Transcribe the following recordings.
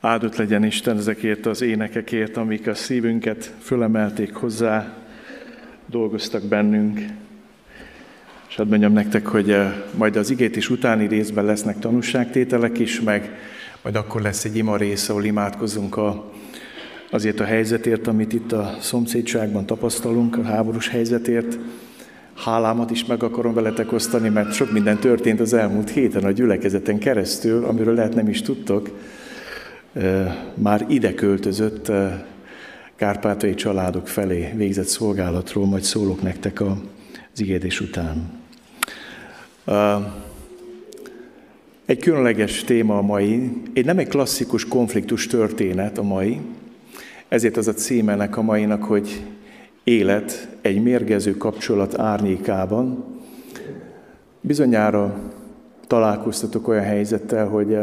Áldott legyen Isten ezekért az énekekért, amik a szívünket fölemelték hozzá, dolgoztak bennünk. És hadd mondjam nektek, hogy eh, majd az igét is utáni részben lesznek tanúságtételek is, meg majd akkor lesz egy ima rész, ahol imádkozunk a, azért a helyzetért, amit itt a szomszédságban tapasztalunk, a háborús helyzetért. Hálámat is meg akarom veletek osztani, mert sok minden történt az elmúlt héten a gyülekezeten keresztül, amiről lehet nem is tudtok. Már ide költözött kárpátai családok felé végzett szolgálatról, majd szólok nektek az igédés után. Egy különleges téma a mai, egy nem egy klasszikus konfliktus történet a mai, ezért az a címenek a mainak, hogy élet egy mérgező kapcsolat árnyékában. Bizonyára találkoztatok olyan helyzettel, hogy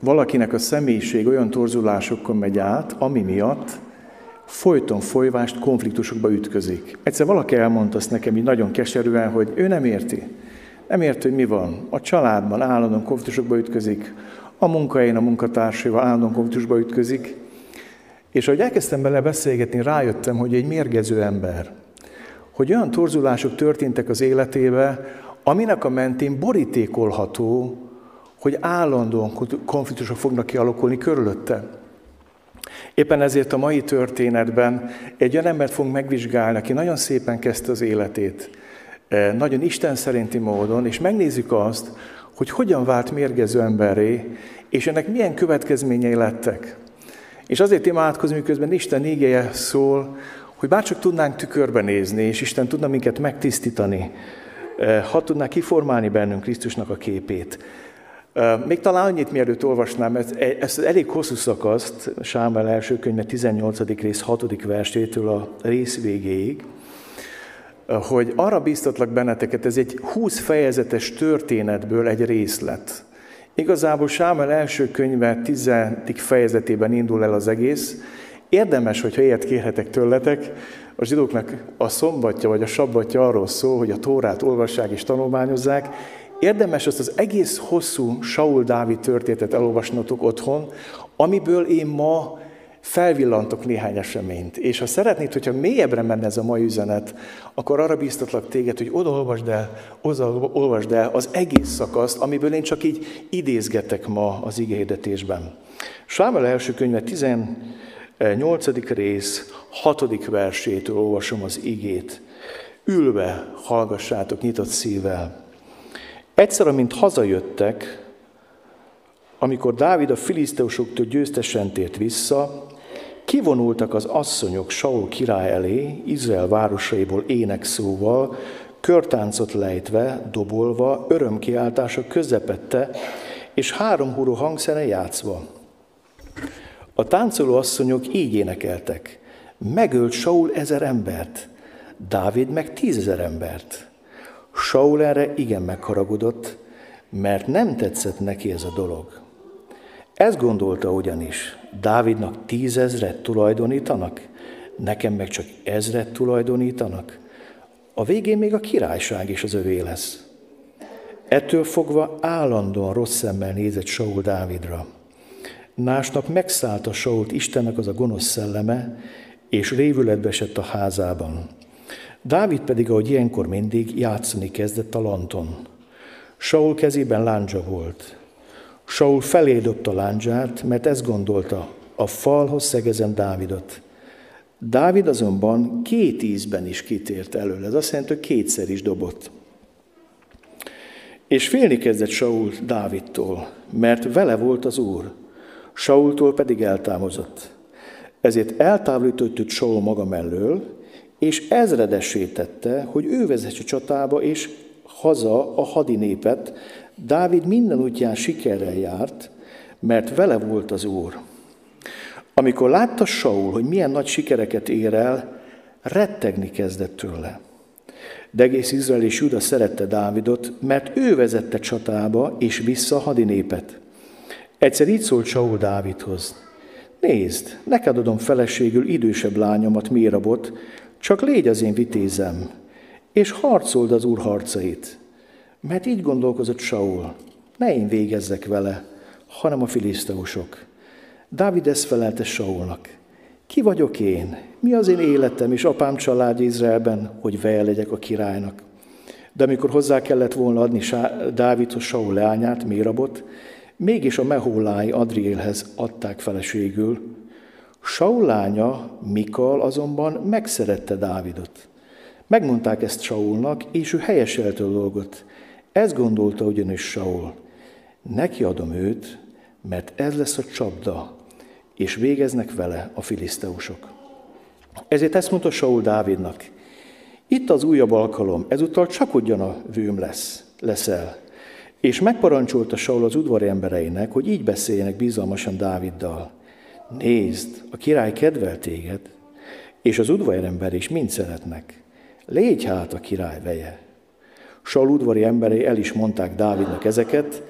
valakinek a személyiség olyan torzulásokkal megy át, ami miatt folyton folyvást konfliktusokba ütközik. Egyszer valaki elmondta azt nekem így nagyon keserűen, hogy ő nem érti. Nem érti, hogy mi van. A családban állandóan konfliktusokba ütközik, a munkahelyen a munkatársaival állandóan konfliktusba ütközik, és ahogy elkezdtem bele beszélgetni, rájöttem, hogy egy mérgező ember, hogy olyan torzulások történtek az életébe, aminek a mentén borítékolható, hogy állandóan konfliktusok fognak kialakulni körülötte. Éppen ezért a mai történetben egy olyan embert fogunk megvizsgálni, aki nagyon szépen kezdte az életét, eh, nagyon Isten szerinti módon, és megnézzük azt, hogy hogyan vált mérgező emberré, és ennek milyen következményei lettek. És azért imádkozom, miközben Isten ígéje szól, hogy bárcsak tudnánk tükörbe nézni, és Isten tudna minket megtisztítani, eh, ha tudná kiformálni bennünk Krisztusnak a képét. Még talán annyit, mielőtt olvasnám, ezt elég hosszú szakaszt, Sámuel első könyve 18. rész 6. versétől a rész végéig, hogy arra bíztatlak benneteket, ez egy 20 fejezetes történetből egy részlet. Igazából Sámuel első könyve 10. fejezetében indul el az egész. Érdemes, hogyha ilyet kérhetek tőletek, a zsidóknak a szombatja vagy a sabbatja arról szól, hogy a Tórát olvassák és tanulmányozzák. Érdemes azt az egész hosszú Saul Dávid történetet elolvasnotok otthon, amiből én ma felvillantok néhány eseményt. És ha szeretnéd, hogyha mélyebbre menne ez a mai üzenet, akkor arra bíztatlak téged, hogy oda olvasd el, oda olvasd el az egész szakaszt, amiből én csak így idézgetek ma az igéhdetésben. Sámuel első könyve 18. rész, 6. versétől olvasom az igét. Ülve hallgassátok nyitott szívvel. Egyszer, amint hazajöttek, amikor Dávid a filiszteusoktól győztesen tért vissza, Kivonultak az asszonyok Saul király elé, Izrael városaiból énekszóval, körtáncot lejtve, dobolva, örömkiáltása közepette, és három huró hangszere játszva. A táncoló asszonyok így énekeltek. Megölt Saul ezer embert, Dávid meg tízezer embert. Saul erre igen megharagudott, mert nem tetszett neki ez a dolog. Ezt gondolta ugyanis, Dávidnak tízezret tulajdonítanak, nekem meg csak ezret tulajdonítanak. A végén még a királyság is az övé lesz. Ettől fogva állandóan rossz szemmel nézett Saul Dávidra. Másnap megszállta Sault Istennek az a gonosz szelleme, és révületbe esett a házában. Dávid pedig, ahogy ilyenkor mindig, játszani kezdett a lanton. Saul kezében láncsa volt. Saul felé dobta láncsát, mert ezt gondolta, a falhoz szegezem Dávidot. Dávid azonban két ízben is kitért előle. Ez azt jelenti, hogy kétszer is dobott. És félni kezdett Saul Dávidtól, mert vele volt az Úr. Saultól pedig eltámozott. Ezért eltávolított Saul maga mellől, és ezredessé tette, hogy ő vezesse csatába, és haza a hadinépet, Dávid minden útján sikerrel járt, mert vele volt az Úr. Amikor látta Saul, hogy milyen nagy sikereket ér el, rettegni kezdett tőle. De egész Izrael és Juda szerette Dávidot, mert ő vezette csatába és vissza a hadinépet. Egyszer így szólt Saul Dávidhoz. Nézd, neked adom feleségül idősebb lányomat, Mérabot, csak légy az én vitézem, és harcold az úr harcait. Mert így gondolkozott Saul, ne én végezzek vele, hanem a filiszteusok. Dávid ezt felelte Saulnak. Ki vagyok én? Mi az én életem és apám család Izraelben, hogy veje legyek a királynak? De amikor hozzá kellett volna adni Dávidhoz Saul leányát, Mérabot, mégis a Mehólái Adriélhez adták feleségül. Saul lánya, Mikal azonban megszerette Dávidot. Megmondták ezt Saulnak, és ő helyeselte a dolgot. Ez gondolta ugyanis Saul. Neki adom őt, mert ez lesz a csapda, és végeznek vele a filiszteusok. Ezért ezt mondta Saul Dávidnak. Itt az újabb alkalom, ezúttal csak ugyan a vőm lesz, leszel. És megparancsolta Saul az udvari embereinek, hogy így beszéljenek bizalmasan Dáviddal. Nézd, a király kedvel téged, és az udvarember is mind szeretnek. Légy hát a király veje. Saul udvari emberei el is mondták Dávidnak ezeket,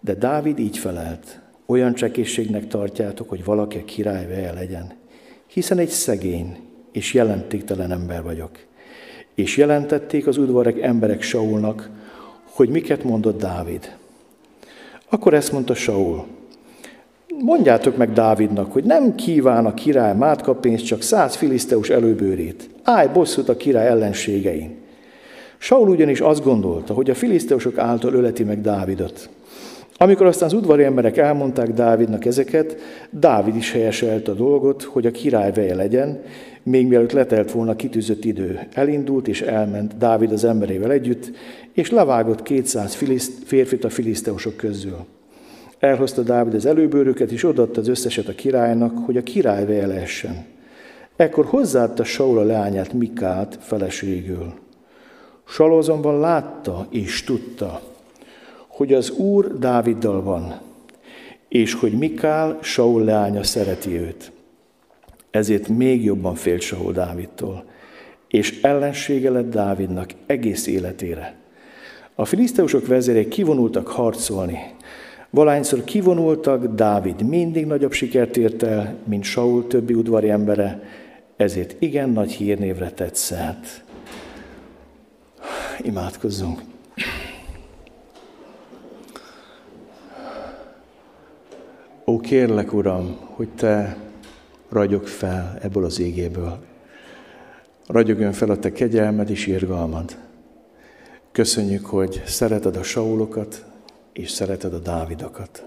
de Dávid így felelt. Olyan csekészségnek tartjátok, hogy valaki a király veje legyen. Hiszen egy szegény és jelentéktelen ember vagyok. És jelentették az udvarek emberek Saulnak, hogy miket mondott Dávid. Akkor ezt mondta Saul, mondjátok meg Dávidnak, hogy nem kíván a király mátkapénzt, csak száz filiszteus előbőrét. Állj bosszút a király ellenségein. Saul ugyanis azt gondolta, hogy a filiszteusok által öleti meg Dávidot. Amikor aztán az udvari emberek elmondták Dávidnak ezeket, Dávid is helyeselt a dolgot, hogy a király veje legyen, még mielőtt letelt volna kitűzött idő. Elindult és elment Dávid az emberével együtt, és levágott 200 filiszt, férfit a filiszteusok közül. Elhozta Dávid az előbőröket, és odaadta az összeset a királynak, hogy a király lehessen. Ekkor hozzáadta Saul a leányát Mikát feleségül. Saul azonban látta és tudta, hogy az Úr Dáviddal van, és hogy Mikál, Saul leánya szereti őt. Ezért még jobban félt Saul Dávidtól, és ellensége lett Dávidnak egész életére. A filiszteusok vezérek kivonultak harcolni. Valányszor kivonultak, Dávid mindig nagyobb sikert ért el, mint Saul többi udvari embere, ezért igen nagy hírnévre tett szert. Imádkozzunk! Ó, kérlek, Uram, hogy Te ragyog fel ebből az égéből. Ragyogjon fel a Te kegyelmed és irgalmad. Köszönjük, hogy szereted a Saulokat, és szereted a Dávidokat.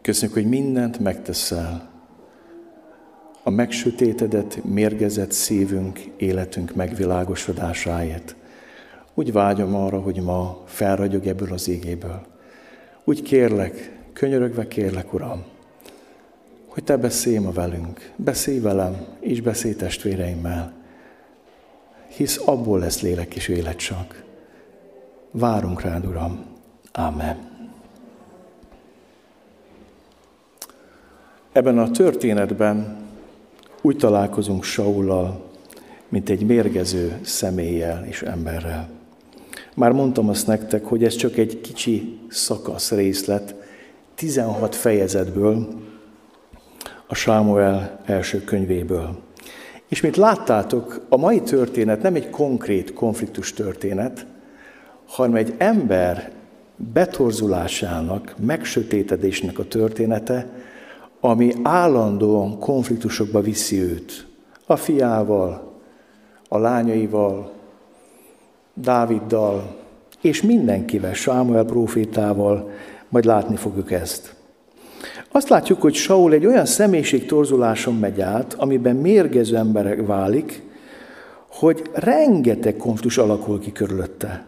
Köszönjük, hogy mindent megteszel. A megsütétedett, mérgezett szívünk, életünk megvilágosodásáért. Úgy vágyom arra, hogy ma felragyog ebből az égéből. Úgy kérlek, könyörögve kérlek, Uram, hogy Te beszélj ma velünk, beszélj velem, és beszélj testvéreimmel, hisz abból lesz lélek és élet csak. Várunk rád, Uram. Amen. Ebben a történetben úgy találkozunk Saullal, mint egy mérgező személlyel és emberrel. Már mondtam azt nektek, hogy ez csak egy kicsi szakasz részlet 16 fejezetből, a Sámuel első könyvéből. És mint láttátok, a mai történet nem egy konkrét konfliktus történet, hanem egy ember betorzulásának, megsötétedésnek a története, ami állandóan konfliktusokba viszi őt. A fiával, a lányaival, Dáviddal, és mindenkivel, Sámuel profétával, majd látni fogjuk ezt. Azt látjuk, hogy Saul egy olyan torzuláson megy át, amiben mérgező emberek válik, hogy rengeteg konfliktus alakul ki körülötte.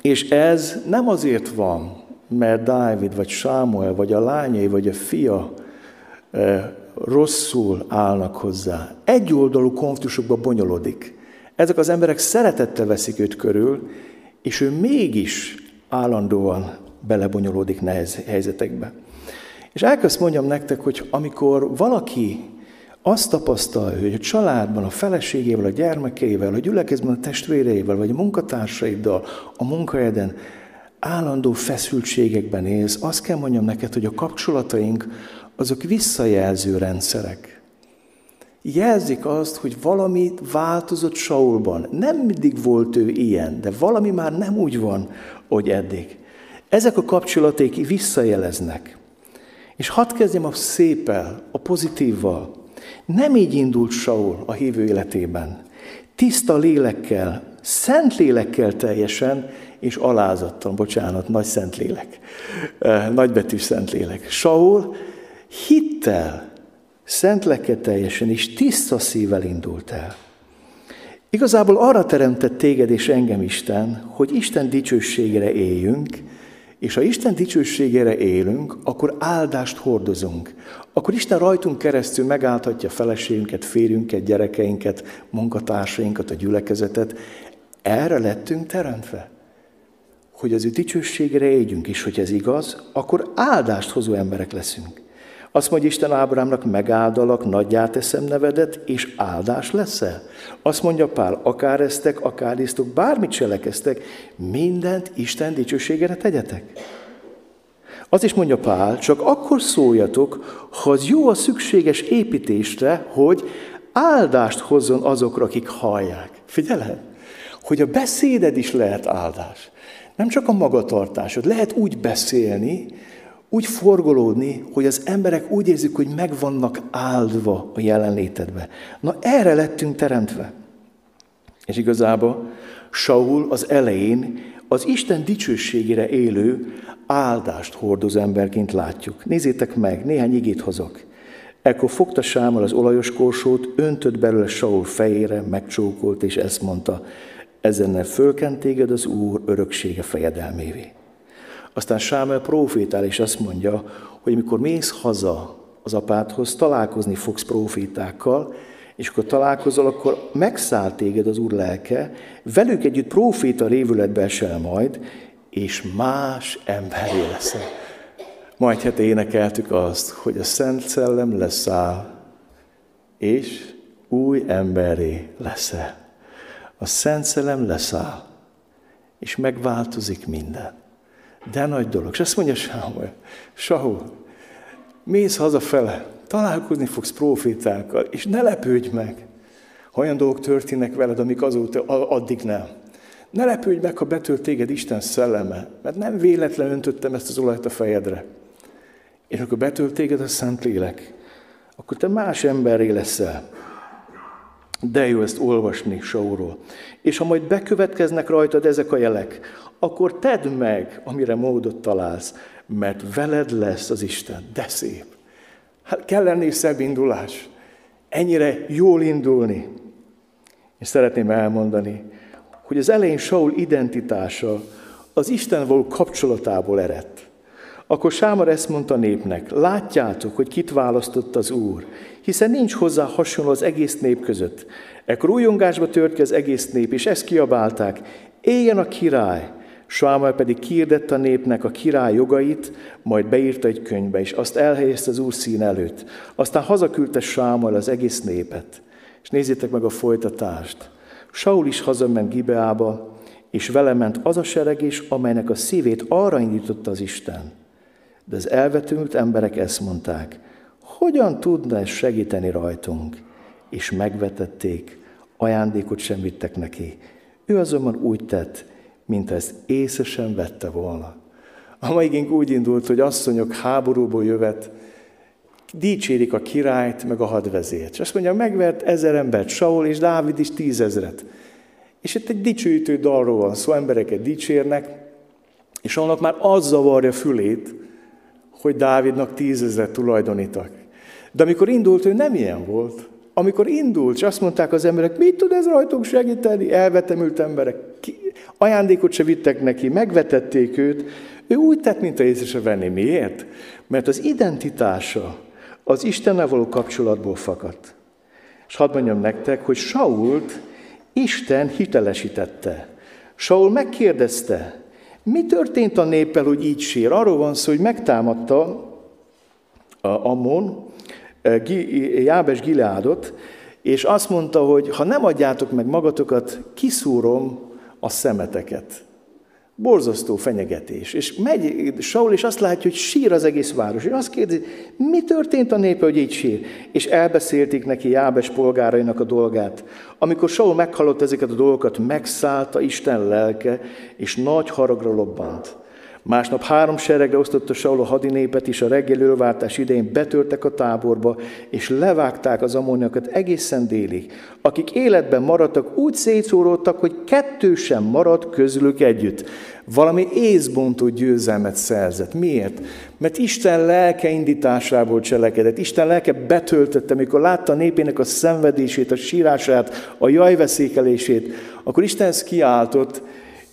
És ez nem azért van, mert Dávid, vagy Sámuel, vagy a lányai, vagy a fia eh, rosszul állnak hozzá. Egyoldalú konfliktusokba bonyolodik. Ezek az emberek szeretettel veszik őt körül, és ő mégis állandóan belebonyolódik nehéz helyzetekbe. És elkezd mondjam nektek, hogy amikor valaki azt tapasztalja, hogy a családban, a feleségével, a gyermekeivel, a gyülekezben a testvéreivel, vagy a munkatársaiddal, a munkahelyeden állandó feszültségekben élsz, azt kell mondjam neked, hogy a kapcsolataink azok visszajelző rendszerek. Jelzik azt, hogy valami változott Saulban. Nem mindig volt ő ilyen, de valami már nem úgy van, hogy eddig. Ezek a kapcsolaték visszajeleznek. És hadd kezdjem a szépel, a pozitívval. Nem így indult Saul a hívő életében. Tiszta lélekkel, szent lélekkel teljesen, és alázattal, bocsánat, nagy szent lélek, nagybetű szent lélek. Saul hittel, szent lelkkel teljesen, és tiszta szívvel indult el. Igazából arra teremtett téged és engem Isten, hogy Isten dicsőségére éljünk, és ha Isten dicsőségére élünk, akkor áldást hordozunk. Akkor Isten rajtunk keresztül megállhatja feleségünket, férjünket, gyerekeinket, munkatársainkat, a gyülekezetet. Erre lettünk teremtve. Hogy az ő dicsőségére éljünk, és hogy ez igaz, akkor áldást hozó emberek leszünk. Azt mondja Isten Ábrámnak, megáldalak, nagyjá teszem nevedet, és áldás leszel. Azt mondja Pál, akár eztek, akár isztok, bármit cselekeztek, mindent Isten dicsőségére tegyetek. Az is mondja Pál, csak akkor szóljatok, ha az jó a szükséges építésre, hogy áldást hozzon azokra, akik hallják. Figyeled, hogy a beszéded is lehet áldás. Nem csak a magatartásod, lehet úgy beszélni, úgy forgolódni, hogy az emberek úgy érzik, hogy meg vannak áldva a jelenlétedbe. Na erre lettünk teremtve. És igazából Saul az elején az Isten dicsőségére élő áldást hordoz emberként látjuk. Nézzétek meg, néhány igét hozok. Ekkor fogta Sámmal az olajos korsót, öntött belőle Saul fejére, megcsókolt, és ezt mondta, ezennel fölkent téged az Úr öröksége fejedelmévé. Aztán Sámuel profétál, és azt mondja, hogy amikor mész haza az apádhoz, találkozni fogsz profétákkal, és akkor találkozol, akkor megszáll téged az Úr lelke, velük együtt proféta révületbe esel majd, és más emberé leszel. Majd hát énekeltük azt, hogy a Szent Szellem leszáll, és új emberé leszel. A Szent Szellem leszáll, és megváltozik minden. De nagy dolog. És azt mondja Sámuel, Saul, mész hazafele, találkozni fogsz profétákkal, és ne lepődj meg, ha olyan dolgok történnek veled, amik azóta, addig nem. Ne lepődj meg, ha betölt téged Isten szelleme, mert nem véletlen öntöttem ezt az olajt a fejedre. És amikor betölt téged a Szent Lélek, akkor te más emberré leszel. De jó ezt olvasni Saulról. És ha majd bekövetkeznek rajtad ezek a jelek, akkor tedd meg, amire módot találsz, mert veled lesz az Isten. De szép. Hát kell lenni szebb indulás. Ennyire jól indulni. És szeretném elmondani, hogy az elején Saul identitása az Isten való kapcsolatából eredt. Akkor Sámar ezt mondta népnek, látjátok, hogy kit választott az Úr, hiszen nincs hozzá hasonló az egész nép között. Ekkor újongásba tört ki az egész nép, és ezt kiabálták, éljen a király, Sámuel pedig kiirdett a népnek a király jogait, majd beírta egy könyvbe, és azt elhelyezte az úr szín előtt. Aztán hazaküldte Sámuel az egész népet. És nézzétek meg a folytatást. Saul is hazament Gibeába, és vele ment az a seregés, amelynek a szívét arra indította az Isten. De az elvetült emberek ezt mondták, hogyan tudna ez segíteni rajtunk? És megvetették, ajándékot sem vittek neki. Ő azonban úgy tett, mint ezt észre sem vette volna. A maigénk úgy indult, hogy asszonyok háborúból jövet, dicsérik a királyt, meg a hadvezért. És azt mondja, megvert ezer embert, Saul és Dávid is tízezret. És itt egy dicsőítő dalról van szó, embereket dicsérnek, és annak már az zavarja fülét, hogy Dávidnak tízezret tulajdonítak. De amikor indult, ő nem ilyen volt. Amikor indult, és azt mondták az emberek, mit tud ez rajtunk segíteni? Elvetemült emberek, ki, ajándékot se vittek neki, megvetették őt. Ő úgy tett, mint a észre venni. Miért? Mert az identitása az Istennel való kapcsolatból fakadt. És hadd mondjam nektek, hogy Sault Isten hitelesítette. Saul megkérdezte, mi történt a néppel, hogy így sír? Arról van szó, hogy megtámadta Ammon, Jábes Gileádot, és azt mondta, hogy ha nem adjátok meg magatokat, kiszúrom a szemeteket. Borzasztó fenyegetés. És megy Saul, és azt látja, hogy sír az egész város. És azt kérdezi, mi történt a népe, hogy így sír? És elbeszélték neki Jábes polgárainak a dolgát. Amikor Saul meghallott ezeket a dolgokat, megszállta Isten lelke, és nagy haragra lobbant. Másnap három seregre osztotta Saul a hadinépet, és a reggeli ölváltás idején betörtek a táborba, és levágták az ammoniakat egészen délig. Akik életben maradtak, úgy szétszóródtak, hogy kettő sem maradt közülük együtt. Valami észbontó győzelmet szerzett. Miért? Mert Isten lelke indításából cselekedett. Isten lelke betöltötte, amikor látta a népének a szenvedését, a sírását, a jajveszékelését, akkor Isten ezt kiáltott,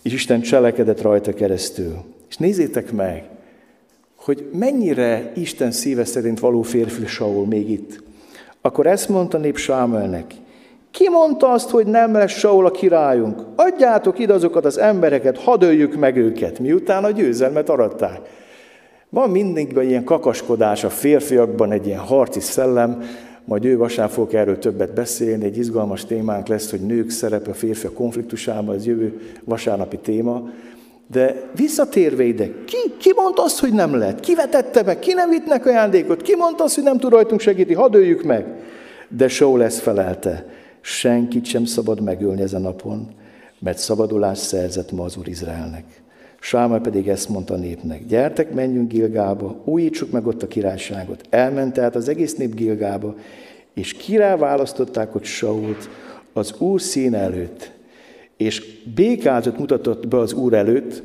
és Isten cselekedett rajta keresztül. És nézzétek meg, hogy mennyire Isten szíve szerint való férfi Saul még itt. Akkor ezt mondta nép Sámelnek. Ki mondta azt, hogy nem lesz Saul a királyunk? Adjátok ide azokat az embereket, hadd öljük meg őket, miután a győzelmet aratták. Van mindig ilyen kakaskodás a férfiakban, egy ilyen harci szellem, majd ő vasárnap fog erről többet beszélni, egy izgalmas témánk lesz, hogy nők szerepe a férfiak konfliktusában, az jövő vasárnapi téma. De visszatérve ide, ki, ki mondta azt, hogy nem lehet? Ki vetette meg? Ki nem vitt nek ajándékot? Ki mondta azt, hogy nem tud rajtunk segíteni? Hadd öljük meg! De Saul ezt felelte. Senkit sem szabad megölni ezen a napon, mert szabadulás szerzett ma az Úr Izraelnek. Sáma pedig ezt mondta a népnek, gyertek, menjünk Gilgába, újítsuk meg ott a királyságot. Elment tehát az egész nép Gilgába, és király választották ott Sault az Úr szín előtt, és békázatot mutatott be az Úr előtt,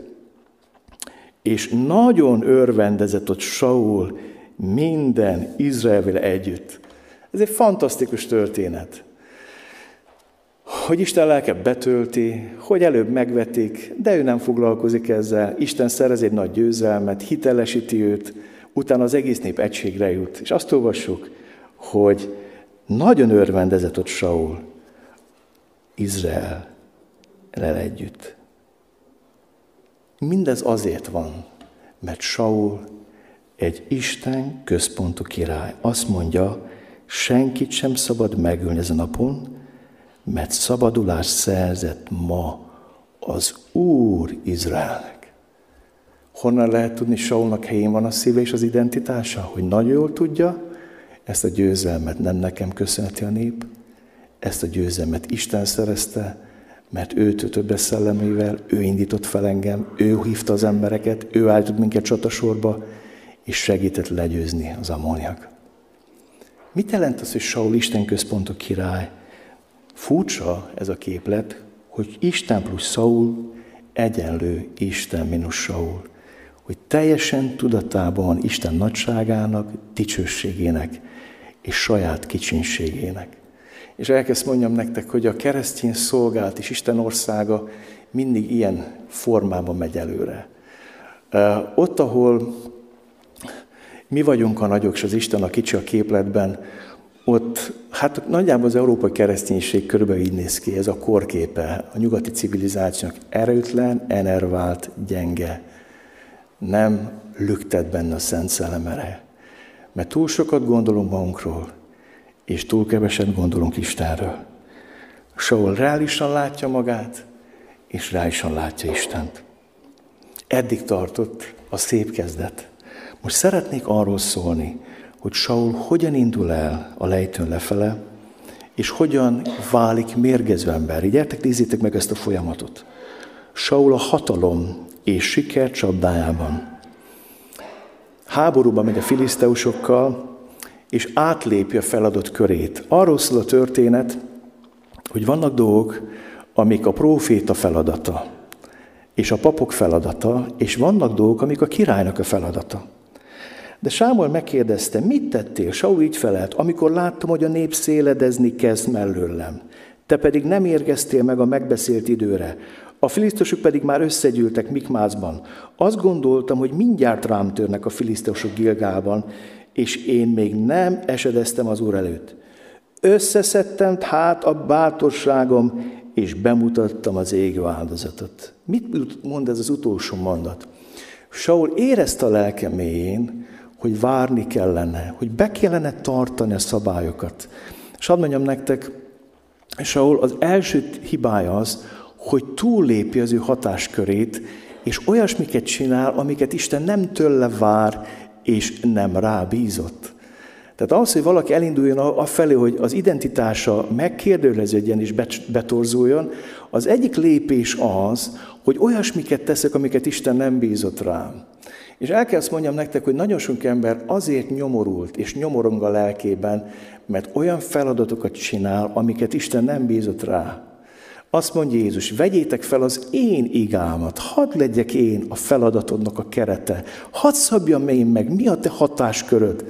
és nagyon örvendezett ott Saul minden Izraelvel együtt. Ez egy fantasztikus történet. Hogy Isten lelke betölti, hogy előbb megvetik, de ő nem foglalkozik ezzel. Isten szerez egy nagy győzelmet, hitelesíti őt, utána az egész nép egységre jut. És azt olvassuk, hogy nagyon örvendezett ott Saul, Izrael együtt. Mindez azért van, mert Saul egy Isten központú király. Azt mondja, senkit sem szabad megölni ezen a napon, mert szabadulás szerzett ma az Úr Izraelnek. Honnan lehet tudni, Saulnak helyén van a szíve és az identitása? Hogy nagyon jól tudja, ezt a győzelmet nem nekem köszönheti a nép, ezt a győzelmet Isten szerezte, mert ő többes szellemével, ő indított fel engem, ő hívta az embereket, ő állított minket csatasorba, és segített legyőzni az ammoniak. Mit jelent az, hogy Saul Isten központú király? Furcsa ez a képlet, hogy Isten plusz Saul egyenlő Isten mínusz Saul. Hogy teljesen tudatában Isten nagyságának, dicsőségének és saját kicsinségének. És elkezd mondjam nektek, hogy a keresztény szolgált és Isten országa mindig ilyen formában megy előre. Ott, ahol mi vagyunk a nagyok, és az Isten a kicsi a képletben, ott hát nagyjából az európai kereszténység körülbelül így néz ki, ez a korképe a nyugati civilizációnak erőtlen, enervált, gyenge. Nem lüktet benne a Szent Szellemere. Mert túl sokat gondolunk magunkról, és túl keveset gondolunk Istenről. Saul reálisan látja magát, és reálisan látja Istent. Eddig tartott a szép kezdet. Most szeretnék arról szólni, hogy Saul hogyan indul el a lejtőn lefele, és hogyan válik mérgező ember. Gyertek, nézzétek meg ezt a folyamatot. Saul a hatalom és siker csapdájában. Háborúba megy a filiszteusokkal, és átlépi a feladott körét. Arról szól a történet, hogy vannak dolgok, amik a próféta feladata, és a papok feladata, és vannak dolgok, amik a királynak a feladata. De Sámuel megkérdezte, mit tettél? Saul így felelt, amikor láttam, hogy a nép széledezni kezd mellőlem. Te pedig nem érkeztél meg a megbeszélt időre. A filisztosok pedig már összegyűltek Mikmázban. Azt gondoltam, hogy mindjárt rám törnek a filisztosok Gilgában, és én még nem esedeztem az Úr előtt. Összeszedtem hát a bátorságom, és bemutattam az ég áldozatot. Mit mond ez az utolsó mondat? Saul érezte a lelke mélyén, hogy várni kellene, hogy be kellene tartani a szabályokat. És hadd mondjam nektek, Saul az első hibája az, hogy túllépi az ő hatáskörét, és olyasmiket csinál, amiket Isten nem tőle vár, és nem rábízott. Tehát az, hogy valaki elinduljon a felé, hogy az identitása megkérdőleződjen és betorzuljon, az egyik lépés az, hogy olyasmiket teszek, amiket Isten nem bízott rám. És el kell azt mondjam nektek, hogy nagyon sok ember azért nyomorult és nyomorong a lelkében, mert olyan feladatokat csinál, amiket Isten nem bízott rá. Azt mondja Jézus, vegyétek fel az én igámat, hadd legyek én a feladatodnak a kerete, hadd szabjam én meg, mi a te hatásköröd.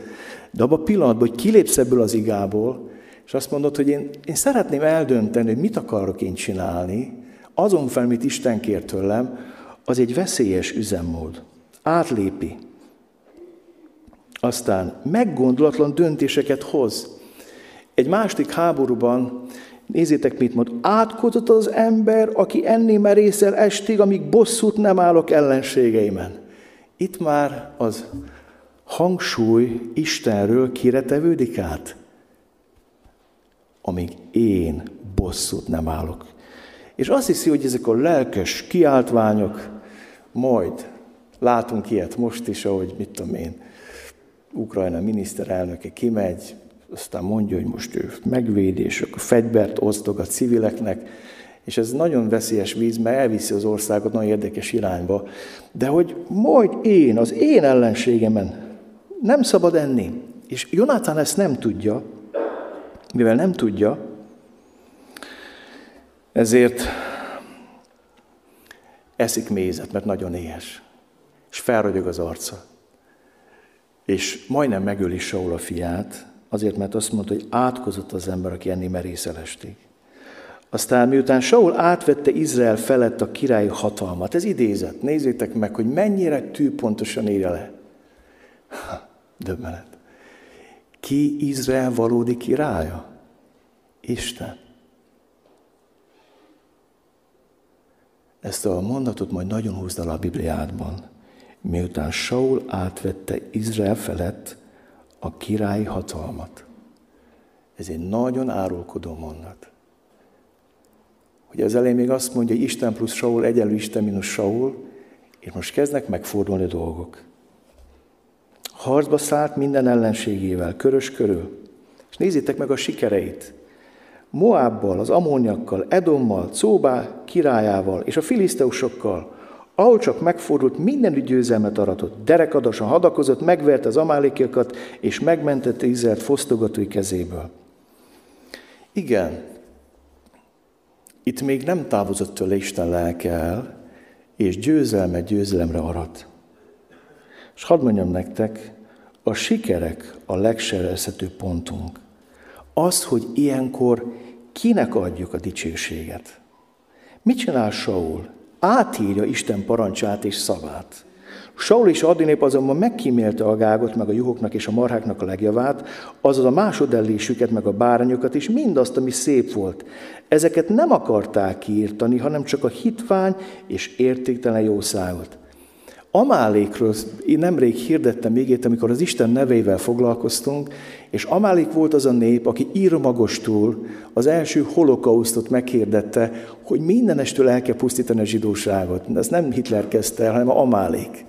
De abban a pillanatban, hogy kilépsz ebből az igából, és azt mondod, hogy én, én szeretném eldönteni, hogy mit akarok én csinálni, azon fel, mit Isten kér tőlem, az egy veszélyes üzemmód. Átlépi. Aztán meggondolatlan döntéseket hoz. Egy másik háborúban, nézzétek, mit mond, átkozott az ember, aki enni merészel estig, amíg bosszút nem állok ellenségeimen. Itt már az hangsúly Istenről kire tevődik át? Amíg én bosszút nem állok. És azt hiszi, hogy ezek a lelkes kiáltványok, majd látunk ilyet most is, ahogy mit tudom én, Ukrajna miniszterelnöke kimegy, aztán mondja, hogy most ő megvéd, és akkor fegyvert osztog a civileknek, és ez nagyon veszélyes víz, mert elviszi az országot nagyon érdekes irányba. De hogy majd én, az én ellenségemen nem szabad enni. És Jonathan ezt nem tudja, mivel nem tudja, ezért eszik mézet, mert nagyon éhes. És felragyog az arca. És majdnem megöli Saul a fiát, azért, mert azt mondta, hogy átkozott az ember, aki enni merészel estig. Aztán miután Saul átvette Izrael felett a királyi hatalmat, ez idézet, nézzétek meg, hogy mennyire tűpontosan írja le. Döbbenet. Ki Izrael valódi királya? Isten. Ezt a mondatot majd nagyon húzd el a Bibliádban. Miután Saul átvette Izrael felett a királyi hatalmat. Ez egy nagyon árulkodó mondat. Hogy az elején még azt mondja, hogy Isten plusz Saul egyenlő Isten mínusz Saul, és most kezdnek megfordulni dolgok. Harcba szállt minden ellenségével, körös körül. És nézzétek meg a sikereit. Moábbal, az amóniakkal, Edommal, Cóbá királyával és a filiszteusokkal, ahol csak megfordult, minden győzelmet aratott. Derekadasan hadakozott, megverte az amálékiakat, és megmentette Izraelt fosztogatói kezéből. Igen, itt még nem távozott tőle Isten lelke el, és győzelme győzelemre arat. És hadd mondjam nektek, a sikerek a legserezhető pontunk. Az, hogy ilyenkor kinek adjuk a dicsőséget. Mit csinál Saul? Átírja Isten parancsát és szavát. Saul és Adinép azonban megkímélte a gágot, meg a juhoknak és a marháknak a legjavát, azaz a másodellésüket, meg a bárányokat, és mindazt, ami szép volt. Ezeket nem akarták kiírtani, hanem csak a hitvány és értéktelen jószágot. Amálékről nemrég hirdettem még amikor az Isten neveivel foglalkoztunk, és Amálék volt az a nép, aki írmagostul az első holokausztot meghirdette, hogy mindenestől el kell pusztítani a zsidóságot. Ez nem Hitler kezdte el, hanem Amálék.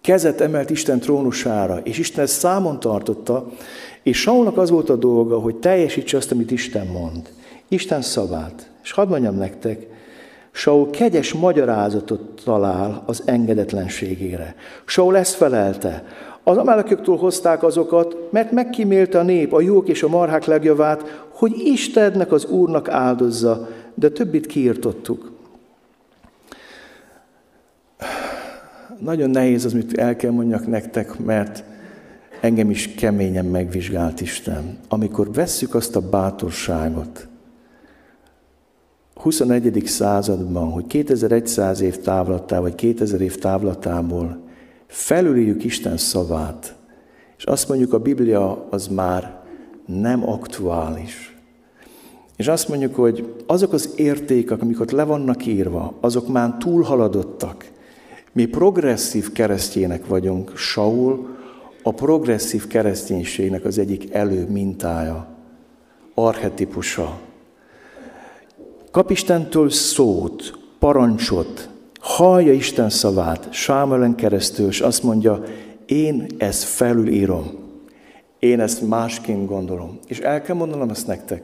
Kezet emelt Isten trónusára, és Isten ezt számon tartotta, és Saulnak az volt a dolga, hogy teljesítse azt, amit Isten mond. Isten szavát. És hadd mondjam nektek, Saul kegyes magyarázatot talál az engedetlenségére. Saul ezt felelte. Az amáleköktől hozták azokat, mert megkímélte a nép a jók és a marhák legjavát, hogy Istennek az Úrnak áldozza, de többit kiirtottuk. Nagyon nehéz az, mit el kell mondjak nektek, mert engem is keményen megvizsgált Isten. Amikor vesszük azt a bátorságot, 21. században, hogy 2100 év távlattá, vagy 2000 év távlatából felülírjuk Isten szavát, és azt mondjuk, a Biblia az már nem aktuális. És azt mondjuk, hogy azok az értékek, amik ott le vannak írva, azok már túlhaladottak. Mi progresszív keresztjének vagyunk, Saul a progresszív kereszténységnek az egyik elő mintája, archetipusa. Kap Istentől szót, parancsot, hallja Isten szavát Sámelen keresztül, és azt mondja, én ezt felülírom. Én ezt másként gondolom. És el kell mondanom ezt nektek,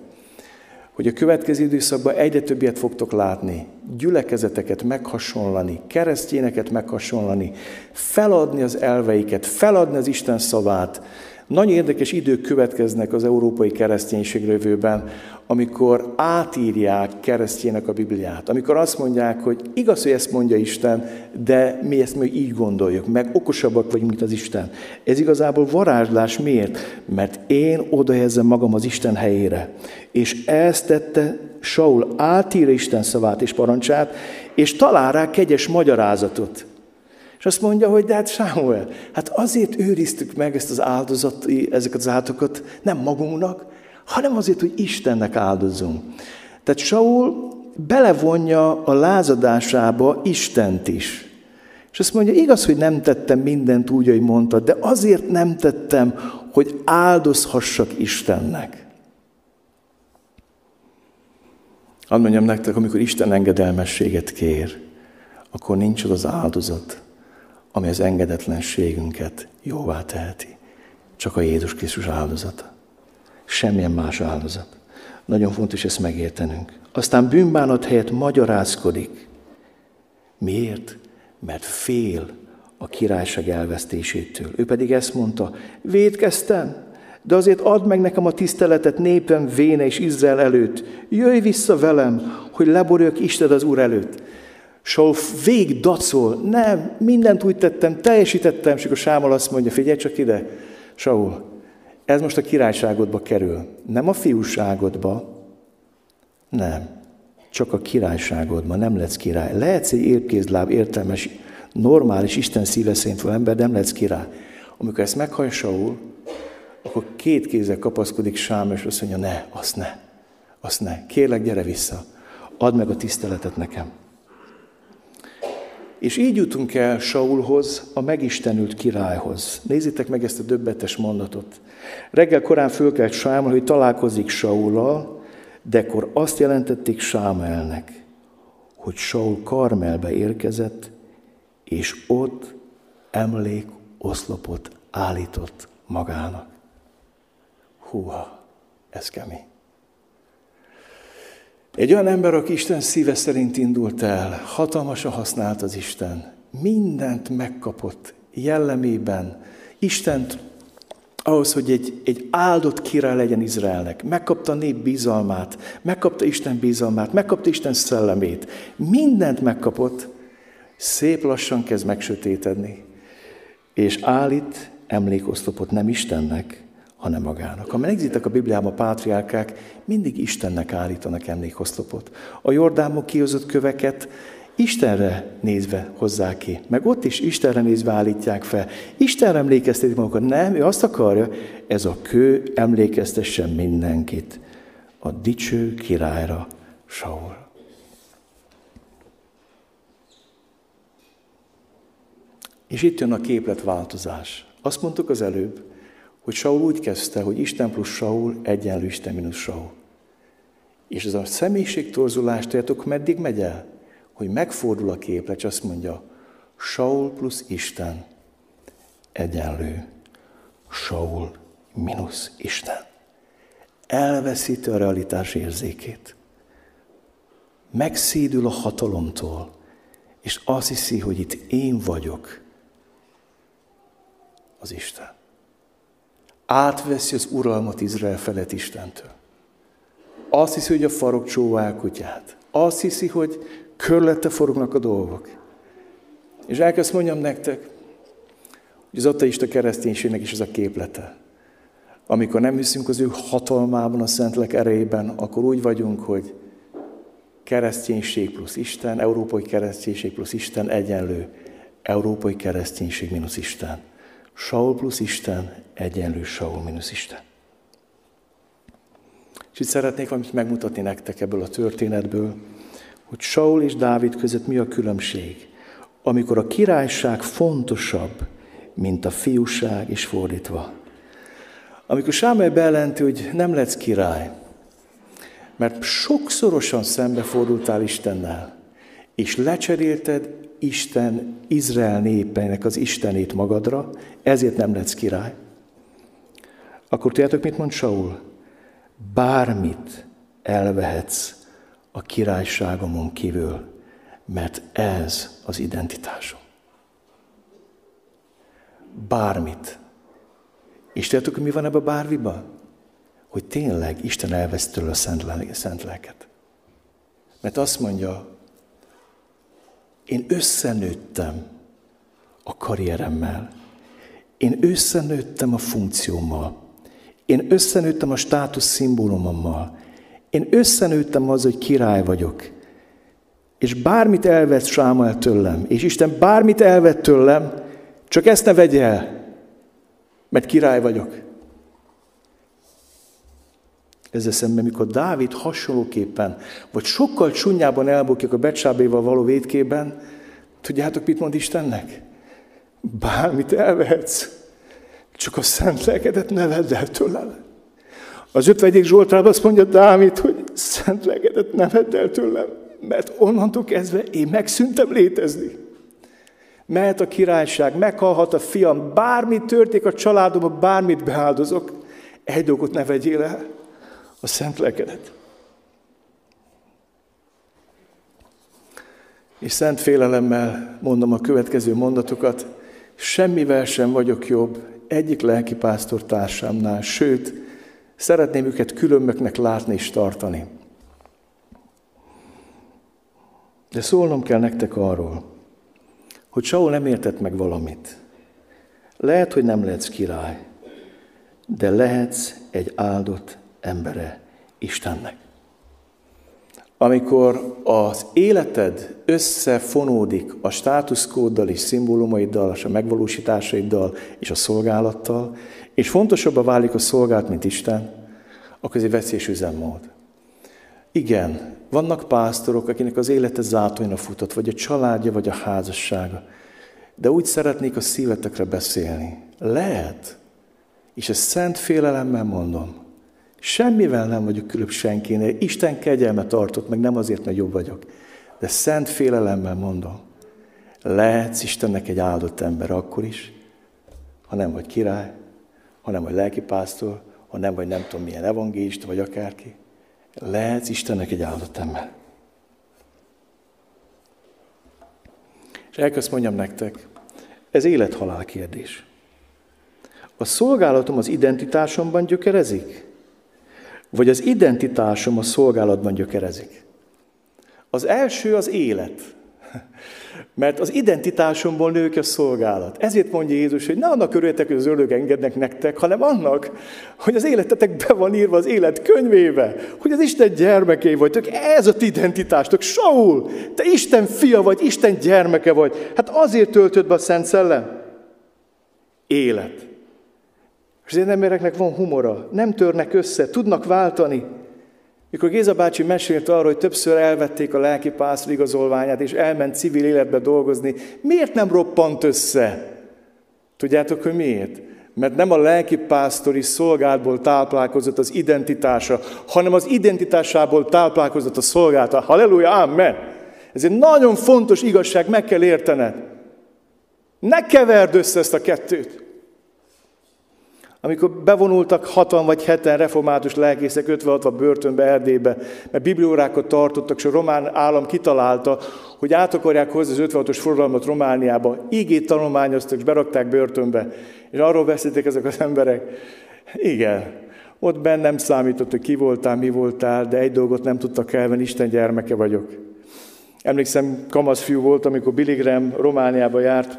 hogy a következő időszakban egyre többet fogtok látni, gyülekezeteket meghasonlani, keresztényeket meghasonlani, feladni az elveiket, feladni az Isten szavát, nagy érdekes idők következnek az európai kereszténység jövőben, amikor átírják keresztjének a Bibliát. Amikor azt mondják, hogy igaz, hogy ezt mondja Isten, de mi ezt még így gondoljuk, meg okosabbak vagyunk, mint az Isten. Ez igazából varázslás miért? Mert én odahezzem magam az Isten helyére. És ezt tette Saul, átírja Isten szavát és parancsát, és talál rá kegyes magyarázatot. És azt mondja, hogy de hát Sámuel, hát azért őriztük meg ezt az áldozat, ezeket az áldozatokat nem magunknak, hanem azért, hogy Istennek áldozunk. Tehát Saul belevonja a lázadásába Istent is. És azt mondja, igaz, hogy nem tettem mindent úgy, ahogy mondtad, de azért nem tettem, hogy áldozhassak Istennek. Hadd mondjam nektek, amikor Isten engedelmességet kér, akkor nincs az áldozat, ami az engedetlenségünket jóvá teheti. Csak a Jézus Krisztus áldozata. Semmilyen más áldozat. Nagyon fontos ezt megértenünk. Aztán bűnbánat helyett magyarázkodik. Miért? Mert fél a királyság elvesztésétől. Ő pedig ezt mondta, védkeztem, de azért add meg nekem a tiszteletet népem véne és Izrael előtt. Jöjj vissza velem, hogy leboruljak Isten az Úr előtt. Saul vég dacol, nem, mindent úgy tettem, teljesítettem, és akkor Sámol azt mondja, figyelj csak ide, Saul, ez most a királyságodba kerül, nem a fiúságodba, nem, csak a királyságodba, nem lesz király. Lehetsz egy érkézláb, értelmes, normális, Isten szíve szerint ember, de nem lesz király. Amikor ezt meghallja Saul, akkor két kézzel kapaszkodik Sám, és azt mondja, ne, azt ne, azt ne, kérlek, gyere vissza, add meg a tiszteletet nekem. És így jutunk el Saulhoz, a megistenült királyhoz. Nézzétek meg ezt a döbbetes mondatot. Reggel korán fölkelt Sámol, hogy találkozik Saulal, dekor azt jelentették Sámelnek, hogy Saul Karmelbe érkezett, és ott emlék oszlopot állított magának. Húha, ez kemény. Egy olyan ember, aki Isten szíve szerint indult el, hatalmasan használt az Isten, mindent megkapott jellemében, Istent ahhoz, hogy egy, egy áldott király legyen Izraelnek. Megkapta a nép bizalmát, megkapta Isten bizalmát, megkapta Isten szellemét. Mindent megkapott, szép lassan kezd megsötétedni. És állít emlékosztopot nem Istennek, hanem magának. Ha megnézitek a Bibliában a pátriárkák, mindig Istennek állítanak emlékoszlopot. A Jordánok kihozott köveket Istenre nézve hozzák ki. Meg ott is Istenre nézve állítják fel. Istenre emlékeztetik magukat. Nem, ő azt akarja, ez a kő emlékeztessen mindenkit. A dicső királyra, Saul. És itt jön a képletváltozás. Azt mondtuk az előbb, hogy Saul úgy kezdte, hogy Isten plusz Saul egyenlő Isten mínusz Saul. És ez a személyiségtorzulás, tudjátok, meddig megy el? Hogy megfordul a képlet, és azt mondja, Saul plusz Isten egyenlő Saul mínusz Isten. Elveszíti a realitás érzékét. Megszédül a hatalomtól, és azt hiszi, hogy itt én vagyok az Isten átveszi az uralmat Izrael felett Istentől. Azt hiszi, hogy a farok csóvál kutyát. Azt hiszi, hogy körülötte forognak a dolgok. És elkezd mondjam nektek, hogy az ateista kereszténységnek is ez a képlete. Amikor nem hiszünk az ő hatalmában, a Szentlek erejében, akkor úgy vagyunk, hogy kereszténység plusz Isten, európai kereszténység plusz Isten egyenlő, európai kereszténység mínusz Isten. Saul plusz Isten egyenlő Saul mínusz Isten. És itt szeretnék valamit megmutatni nektek ebből a történetből, hogy Saul és Dávid között mi a különbség. Amikor a királyság fontosabb, mint a fiúság, és fordítva. Amikor Sámuel bejelenti, hogy nem lesz király, mert sokszorosan szembefordultál Istennel, és lecserélted Isten Izrael népeinek az Istenét magadra, ezért nem lesz király akkor tudjátok, mit mond Saul? Bármit elvehetsz a királyságomon kívül, mert ez az identitásom. Bármit. És tudjátok, mi van ebben a bárviban? Hogy tényleg Isten elvesz tőle a szent lelket. Mert azt mondja, én összenőttem a karrieremmel, én összenőttem a funkciómmal, én összenőttem a státusz szimbólumommal, én összenőttem az, hogy király vagyok. És bármit elvett Sámuel tőlem, és Isten bármit elvett tőlem, csak ezt ne vegye el, mert király vagyok. Ezzel szemben, mikor Dávid hasonlóképpen, vagy sokkal csúnyában elbukik a becsábéval való védkében, tudjátok, mit mond Istennek? Bármit elvehetsz, csak a szent lelkedet ne vedd el tőlem. Az 51. Zsoltrában azt mondja Dávid, hogy szent lelkedet ne vedd el tőlem, mert onnantól kezdve én megszűntem létezni. Mehet a királyság, meghalhat a fiam, bármi történik a családomban, bármit beáldozok, egy dolgot ne vegyél el, a szent lelkedet. És szent félelemmel mondom a következő mondatokat, semmivel sem vagyok jobb egyik lelkipásztor társámnál, sőt, szeretném őket különböknek látni és tartani. De szólnom kell nektek arról, hogy Saul nem értett meg valamit. Lehet, hogy nem lehetsz király, de lehetsz egy áldott embere Istennek. Amikor az életed összefonódik a státuszkóddal és szimbólumaiddal, és a megvalósításaiddal és a szolgálattal, és fontosabbá válik a szolgálat, mint Isten, akkor ez egy veszélyes üzemmód. Igen, vannak pásztorok, akinek az élete zátonyra futott, vagy a családja, vagy a házassága, de úgy szeretnék a szívetekre beszélni. Lehet, és ezt szent félelemmel mondom, Semmivel nem vagyok különb senkinél. Isten kegyelme tartott meg, nem azért, mert jobb vagyok. De szent félelemmel mondom, lehetsz Istennek egy áldott ember akkor is, ha nem vagy király, ha nem vagy lelkipásztor, ha nem vagy nem tudom milyen evangélista, vagy akárki. Lehetsz Istennek egy áldott ember. És elkezd mondjam nektek, ez élet-halál kérdés. A szolgálatom az identitásomban gyökerezik? Vagy az identitásom a szolgálatban gyökerezik. Az első az élet. Mert az identitásomból nő ki a szolgálat. Ezért mondja Jézus, hogy ne annak örüljetek, hogy az ördög engednek nektek, hanem annak, hogy az életetek be van írva az élet könyvébe, hogy az Isten gyermeké vagytok. Ez a ti identitástok. Saul, te Isten fia vagy, Isten gyermeke vagy. Hát azért töltött be a Szent Szellem. Élet. És az embereknek van humora, nem törnek össze, tudnak váltani. Mikor Géza bácsi mesélt arról, hogy többször elvették a lelki pásztor igazolványát, és elment civil életbe dolgozni, miért nem roppant össze? Tudjátok, hogy miért? Mert nem a lelki pásztori szolgálatból táplálkozott az identitása, hanem az identitásából táplálkozott a szolgálata. Halleluja, amen! Ez egy nagyon fontos igazság, meg kell értened. Ne keverd össze ezt a kettőt. Amikor bevonultak hatan vagy heten református lelkészek 56 börtönbe, Erdélybe, mert bibliórákat tartottak, és a román állam kitalálta, hogy át akarják hozni az 56-os forradalmat Romániába. Ígét tanulmányoztak, és berakták börtönbe. És arról beszéltek ezek az emberek. Igen, ott bennem számított, hogy ki voltál, mi voltál, de egy dolgot nem tudtak elvenni, Isten gyermeke vagyok. Emlékszem, kamasz fiú volt, amikor Billy Graham Romániába járt,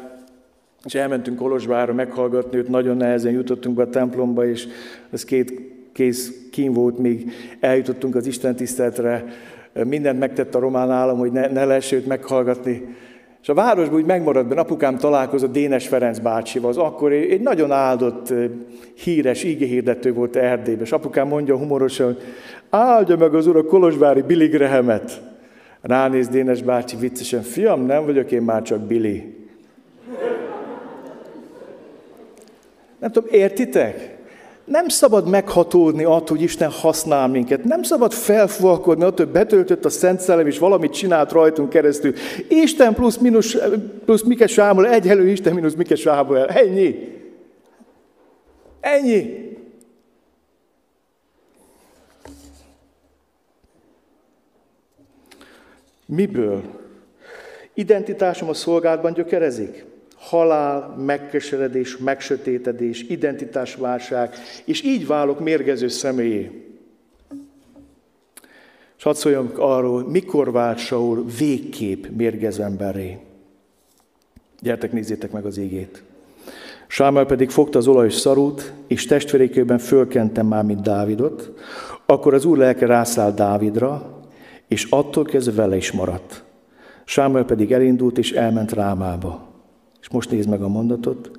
és elmentünk Kolozsvárra meghallgatni őt, nagyon nehezen jutottunk be a templomba, és ez két kész kín volt, még eljutottunk az Isten tiszteletre, mindent megtett a román állam, hogy ne, ne lehessen őt meghallgatni. És a városban úgy megmaradt, mert apukám találkozott Dénes Ferenc bácsival, az akkor egy nagyon áldott, híres igéhirdető volt Erdélyben, és apukám mondja humorosan, hogy áldja meg az ura Kolozsvári Billy Grahamet. Ránéz Dénes bácsi viccesen, fiam, nem vagyok én már csak Billy. Nem tudom, értitek? Nem szabad meghatódni attól, hogy Isten használ minket. Nem szabad felfúvalkodni attól, hogy betöltött a Szent Szellem, és valamit csinált rajtunk keresztül. Isten plusz, minus, eh, plusz Mike Sámuel, egyelő Isten mínusz Mike Sámuel. Ennyi. Ennyi. Miből? Identitásom a szolgálatban gyökerezik. Halál, megkeseredés, megsötétedés, identitásválság, és így válok mérgező személyé. És hadd szóljam arról, mikor vált Saul végképp mérgező emberré. Gyertek, nézzétek meg az égét. Sámuel pedig fogta az olajos szarút, és testvérékében fölkentem már, mint Dávidot. Akkor az úr lelke rászállt Dávidra, és attól kezdve vele is maradt. Sámuel pedig elindult, és elment Rámába. És most nézd meg a mondatot.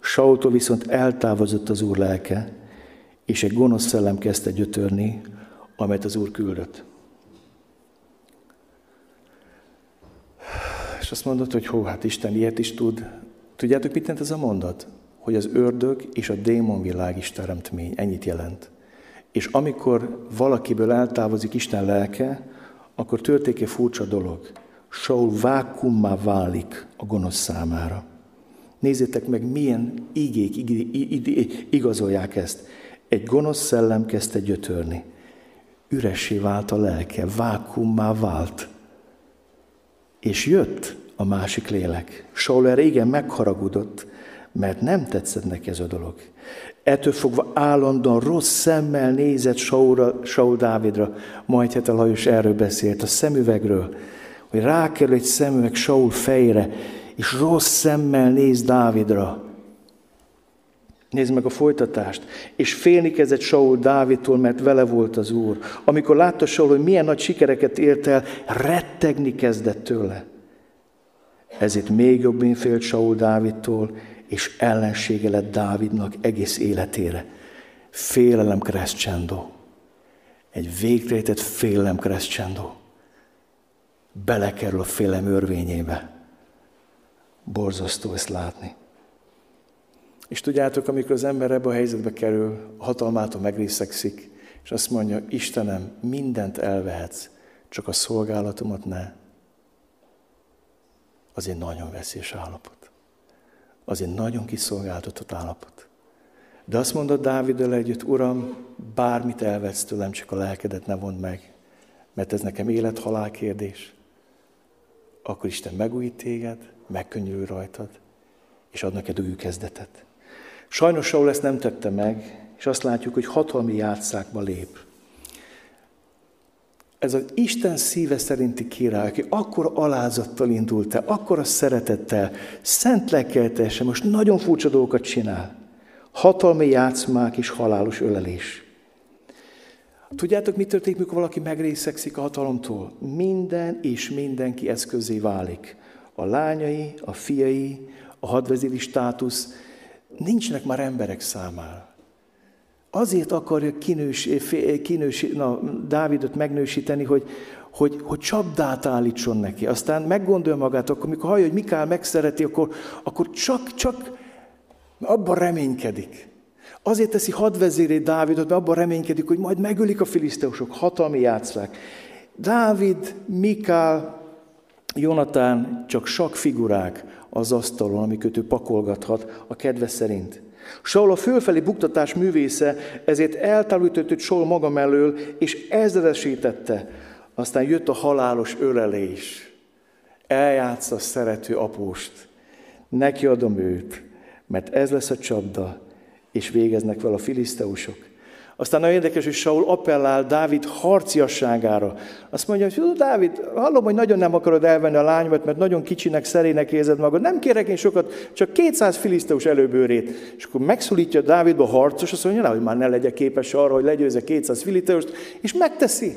Saultól viszont eltávozott az úr lelke, és egy gonosz szellem kezdte gyötörni, amelyet az úr küldött. És azt mondod, hogy hó, hát Isten ilyet is tud. Tudjátok, mit jelent ez a mondat? Hogy az ördög és a démonvilág is teremtmény. Ennyit jelent. És amikor valakiből eltávozik Isten lelke, akkor történik egy furcsa dolog. Saul vákummá válik a gonosz számára. Nézzétek meg, milyen igék igazolják ezt. Egy gonosz szellem kezdte gyötörni. Üressé vált a lelke, vákummá vált. És jött a másik lélek. Saul erre igen megharagudott, mert nem tetszett neki ez a dolog. Ettől fogva állandóan rossz szemmel nézett Saul, Saul Dávidra, majd hát a Lajos erről beszélt, a szemüvegről, hogy rákerül egy szemüveg Saul fejére, és rossz szemmel néz Dávidra. Nézd meg a folytatást. És félni kezdett Saul Dávidtól, mert vele volt az Úr. Amikor látta Saul, hogy milyen nagy sikereket ért el, rettegni kezdett tőle. Ezért még jobbin félt Saul Dávidtól, és ellensége lett Dávidnak egész életére. Félelem crescendo. Egy végtejtett félelem crescendo. Belekerül a félelem örvényébe. Borzasztó ezt látni. És tudjátok, amikor az ember ebbe a helyzetbe kerül, a hatalmától megrészegszik, és azt mondja, Istenem, mindent elvehetsz, csak a szolgálatomat ne. Az egy nagyon veszélyes állapot. Az egy nagyon kiszolgáltatott állapot. De azt mondod Dáviddal együtt, Uram, bármit elvetsz tőlem, csak a lelkedet ne vond meg, mert ez nekem élet-halál kérdés. Akkor Isten megújít téged, megkönnyül rajtad, és ad neked új kezdetet. Sajnos Saul ezt nem tette meg, és azt látjuk, hogy hatalmi játszákba lép. Ez az Isten szíve szerinti király, aki akkor alázattal indult el, akkor a szeretettel, szent lelkeltesen, most nagyon furcsa dolgokat csinál. Hatalmi játszmák és halálos ölelés. Tudjátok, mi történik, mikor valaki megrészegszik a hatalomtól? Minden és mindenki eszközé válik. A lányai, a fiai, a hadvezéri státusz nincsenek már emberek számára. Azért akarja kinős, kinős, na, Dávidot megnősíteni, hogy, hogy, hogy csapdát állítson neki. Aztán meggondolja magát, akkor mikor hallja, hogy Mikál megszereti, akkor, akkor csak, csak abban reménykedik. Azért teszi hadvezéré Dávidot, mert abban reménykedik, hogy majd megölik a filiszteusok, hatalmi játszák. Dávid, Mikál, Jonatán csak sak figurák az asztalon, amiket ő pakolgathat a kedve szerint. Saul a fölfelé buktatás művésze, ezért eltávolított Saul maga mellől, és ezredesítette. Aztán jött a halálos ölelés. Eljátsza a szerető apóst. Neki adom őt, mert ez lesz a csapda, és végeznek vele a filiszteusok. Aztán nagyon érdekes, hogy Saul appellál Dávid harciasságára. Azt mondja, hogy Dávid, hallom, hogy nagyon nem akarod elvenni a lányomat, mert nagyon kicsinek, szerének érzed magad. Nem kérek én sokat, csak 200 filiszteus előbőrét. És akkor megszólítja Dávidba a harcos, azt mondja, hogy már ne legyek képes arra, hogy legyőzze 200 filiszteust, és megteszi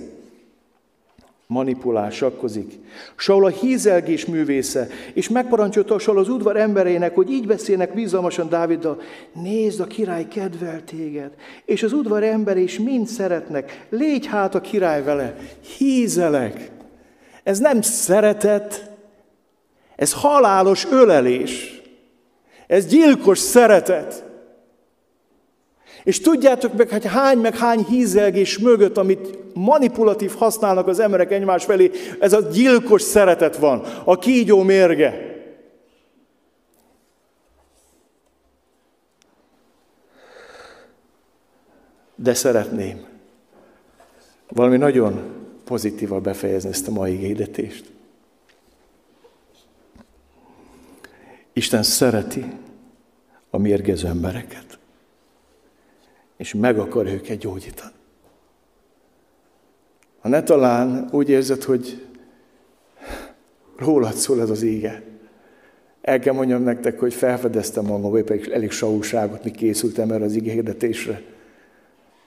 manipulál, sakkozik. Saul a hízelgés művésze, és megparancsolta Saul az udvar emberének, hogy így beszélnek bizalmasan Dáviddal, nézd, a király kedvel téged, és az udvar ember is mind szeretnek, légy hát a király vele, hízelek. Ez nem szeretet, ez halálos ölelés, ez gyilkos szeretet. És tudjátok meg, hogy hány meg hány hízelgés mögött, amit manipulatív használnak az emberek egymás felé, ez a gyilkos szeretet van, a kígyó mérge. De szeretném valami nagyon pozitívan befejezni ezt a mai hirdetést. Isten szereti a mérgező embereket, és meg akar őket gyógyítani. Ha ne talán úgy érzed, hogy rólad szól ez az ége, el kell mondjam nektek, hogy felfedeztem magam, vagy pedig elég saúságot, mi készültem erre az ige hirdetésre.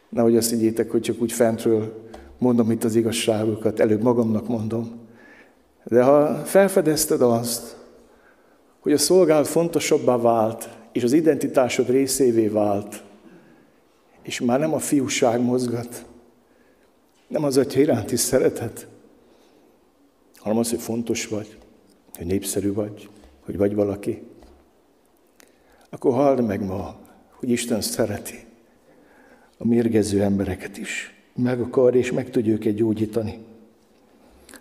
Nehogy azt higgyétek, hogy csak úgy fentről mondom itt az igazságokat, előbb magamnak mondom. De ha felfedezted azt, hogy a szolgálat fontosabbá vált, és az identitásod részévé vált, és már nem a fiúság mozgat, nem az atya iránti szeretet, hanem az, hogy fontos vagy, hogy népszerű vagy, hogy vagy valaki, akkor halld meg ma, hogy Isten szereti a mérgező embereket is. Meg akar, és meg tudja őket gyógyítani.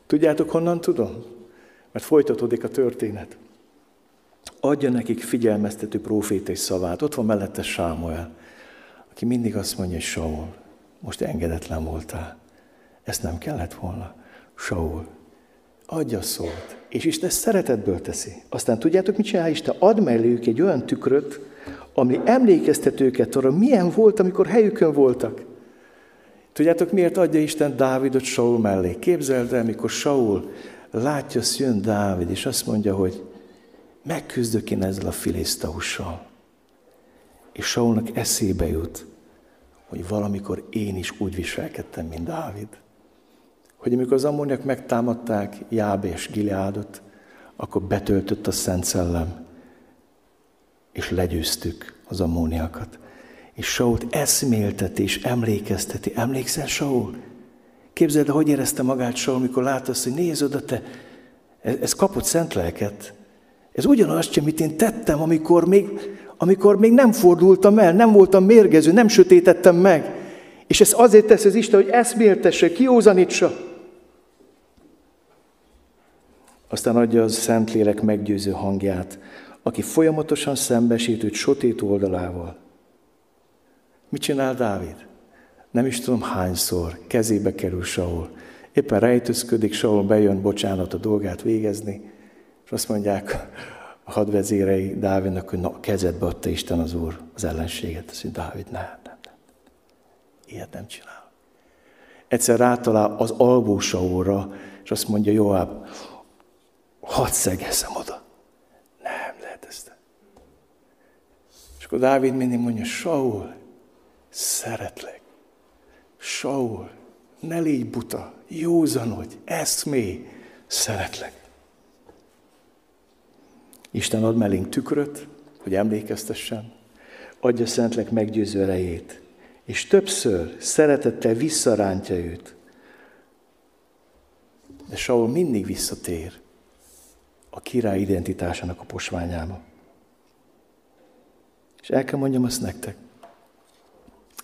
Tudjátok, honnan tudom? Mert folytatódik a történet. Adja nekik figyelmeztető profétai szavát. Ott van mellette Sámuel, aki mindig azt mondja, hogy Saul, most engedetlen voltál. Ezt nem kellett volna. Saul, adja szót. És Isten szeretetből teszi. Aztán tudjátok, mit csinál Isten? Ad melléjük egy olyan tükröt, ami emlékeztet őket arra, milyen volt, amikor helyükön voltak. Tudjátok, miért adja Isten Dávidot Saul mellé? Képzeld el, mikor Saul látja, jön Dávid, és azt mondja, hogy megküzdök én ezzel a filisztaussal. És Saulnak eszébe jut, hogy valamikor én is úgy viselkedtem, mint Dávid hogy amikor az ammoniak megtámadták Jáb és Gileádot, akkor betöltött a Szent Szellem, és legyőztük az ammóniakat. És Sault eszmélteti és emlékezteti. Emlékszel, Saul? Képzeld, hogy érezte magát Saul, mikor látta azt, hogy nézd oda, te, ez, ez kapott szent lelket. Ez ugyanaz, amit én tettem, amikor még, amikor még nem fordultam el, nem voltam mérgező, nem sötétettem meg. És ez azért tesz az Isten, hogy eszméltesse, kiózanítsa. Aztán adja az Szentlélek meggyőző hangját, aki folyamatosan szembesít őt sotét oldalával. Mit csinál Dávid? Nem is tudom hányszor kezébe kerül Saul. Éppen rejtőzködik, Saul bejön bocsánat a dolgát végezni, és azt mondják a hadvezérei Dávidnak, hogy na, kezedbe adta Isten az Úr az ellenséget. Azt mondja, Dávid, nem, nem, nem. Ilyet nem csinál. Egyszer rátalál az alvó Saulra, és azt mondja Joab, hadd szegeszem oda. Nem lehet ezt. És akkor Dávid mindig mondja, Saul, szeretlek. Saul, ne légy buta, józanodj, eszmé, szeretlek. Isten ad mellénk tükröt, hogy emlékeztessen, adja Szentlek meggyőző erejét, és többször szeretettel visszarántja őt. De Saul mindig visszatér, a király identitásának a posványába. És el kell mondjam azt nektek,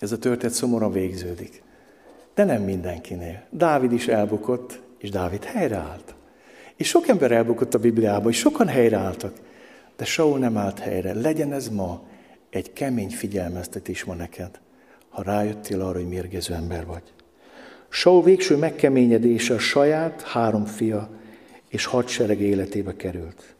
ez a történet szomorúan végződik. De nem mindenkinél. Dávid is elbukott, és Dávid helyreállt. És sok ember elbukott a Bibliában, és sokan helyreálltak. De Saul nem állt helyre. Legyen ez ma egy kemény figyelmeztetés ma neked, ha rájöttél arra, hogy mérgező ember vagy. Saul végső megkeményedése a saját három fia és hadsereg életébe került.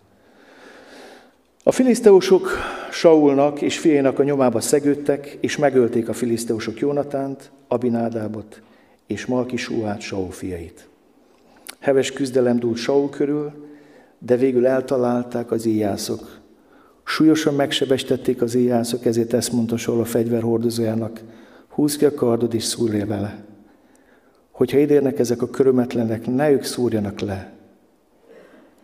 A filiszteusok Saulnak és fiainak a nyomába szegődtek, és megölték a filiszteusok Jónatánt, Abinádábot és Malkisúát, Saul fiait. Heves küzdelem dúlt Saul körül, de végül eltalálták az íjászok. Súlyosan megsebesítették az íjászok, ezért ezt mondta Saul a fegyverhordozójának, húz ki a kardod és szúrj vele. Hogyha idérnek ezek a körömetlenek, ne ők szúrjanak le,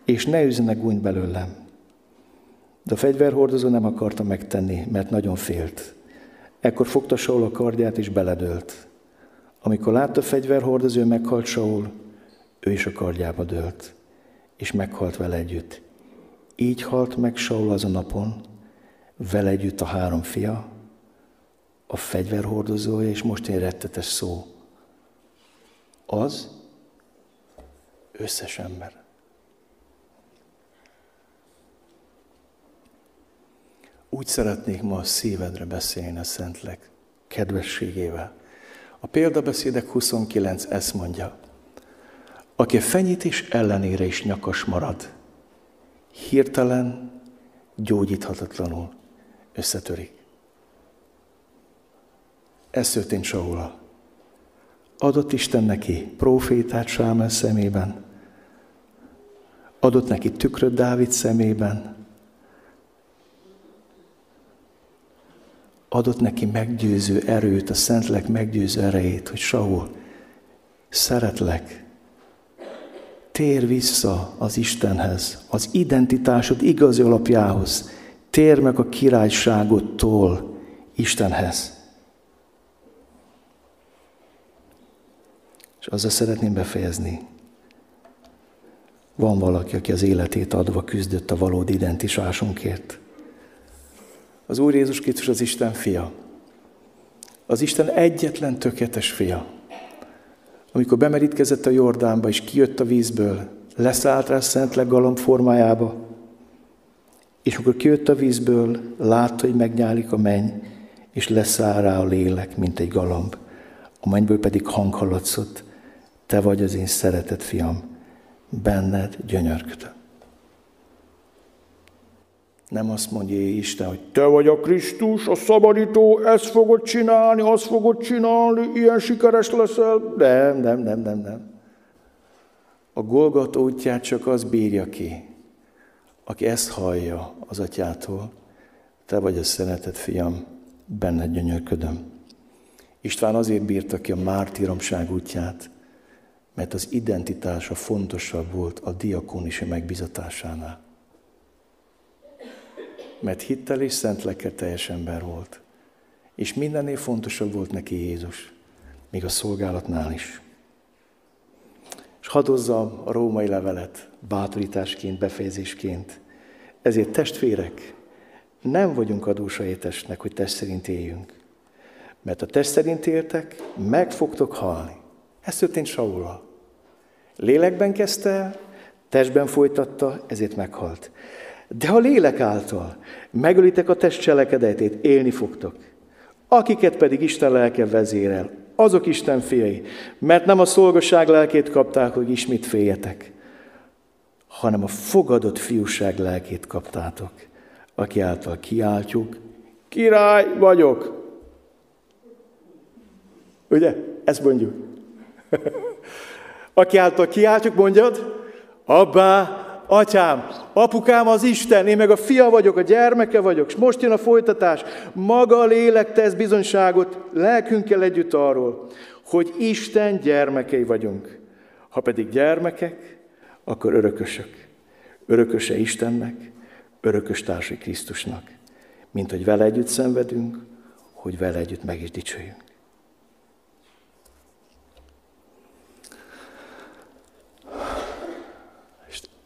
és ne üznek gúnyt belőlem. De a fegyverhordozó nem akarta megtenni, mert nagyon félt. Ekkor fogta Saul a kardját, és beledőlt. Amikor látta a fegyverhordozó, meghalt Saul, ő is a kardjába dőlt, és meghalt vele együtt. Így halt meg Saul az a napon, vele együtt a három fia, a fegyverhordozója, és most egy rettetes szó. Az összes ember. Úgy szeretnék ma a szívedre beszélni a Szentlek kedvességével. A példabeszédek 29 ezt mondja. Aki a fenyítés ellenére is nyakas marad, hirtelen, gyógyíthatatlanul összetörik. Ez történt Saula. Adott Isten neki profétát Sámel szemében, adott neki tükröt Dávid szemében, adott neki meggyőző erőt, a Szentlek meggyőző erejét, hogy Saul, szeretlek, tér vissza az Istenhez, az identitásod igazi alapjához, tér meg a királyságodtól Istenhez. És azzal szeretném befejezni. Van valaki, aki az életét adva küzdött a valódi identitásunkért. Az Úr Jézus Krisztus az Isten fia. Az Isten egyetlen tökéletes fia. Amikor bemerítkezett a Jordánba, és kijött a vízből, leszállt rá szentleg galamb formájába, és amikor kijött a vízből, látta, hogy megnyálik a menny, és leszáll rá a lélek, mint egy galamb. A mennyből pedig hang hallatszott, te vagy az én szeretett fiam, benned gyönyörködöm. Nem azt mondja Isten, hogy te vagy a Krisztus, a szabadító, ezt fogod csinálni, azt fogod csinálni, ilyen sikeres leszel. Nem, nem, nem, nem, nem. A Golgat útját csak az bírja ki, aki ezt hallja az atyától. Te vagy a szeretett fiam, benned gyönyörködöm. István azért bírta ki a mártíromság útját, mert az identitása fontosabb volt a diakónisi megbizatásánál mert hittel és szent teljes ember volt. És mindennél fontosabb volt neki Jézus, még a szolgálatnál is. És hadozzam a római levelet bátorításként, befejezésként. Ezért testvérek, nem vagyunk adósai testnek, hogy test szerint éljünk. Mert a test szerint éltek, meg fogtok halni. Ez történt Saulval. Lélekben kezdte testben folytatta, ezért meghalt. De a lélek által megölitek a test cselekedetét, élni fogtok. Akiket pedig Isten lelke vezérel, azok Isten fiai, mert nem a szolgaság lelkét kapták, hogy ismét féljetek, hanem a fogadott fiúság lelkét kaptátok, aki által kiáltjuk, király vagyok. Ugye? Ezt mondjuk. aki által kiáltjuk, mondjad, Abbá, atyám, apukám az Isten, én meg a fia vagyok, a gyermeke vagyok, és most jön a folytatás. Maga a lélek tesz bizonyságot lelkünkkel együtt arról, hogy Isten gyermekei vagyunk. Ha pedig gyermekek, akkor örökösök. Örököse Istennek, örökös társai Krisztusnak. Mint hogy vele együtt szenvedünk, hogy vele együtt meg is dicsőjünk.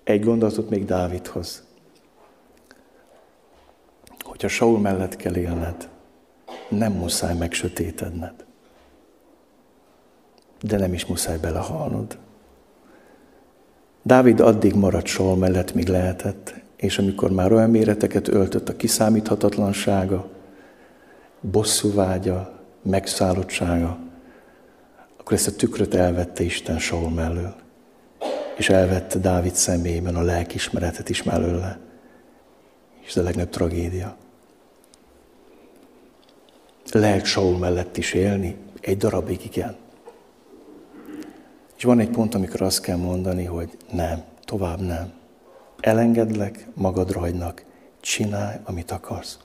Egy gondolatot még Dávidhoz. Hogyha Saul mellett kell élned, nem muszáj megsötétedned. De nem is muszáj belehalnod. Dávid addig maradt Saul mellett, míg lehetett, és amikor már olyan méreteket öltött a kiszámíthatatlansága, bosszúvágya, megszállottsága, akkor ezt a tükröt elvette Isten Saul mellől és elvette Dávid személyében a lelkismeretet is mellőle. És ez a legnagyobb tragédia. Lehet Saul mellett is élni, egy darabig igen. És van egy pont, amikor azt kell mondani, hogy nem, tovább nem. Elengedlek, magadra hagynak, csinálj, amit akarsz.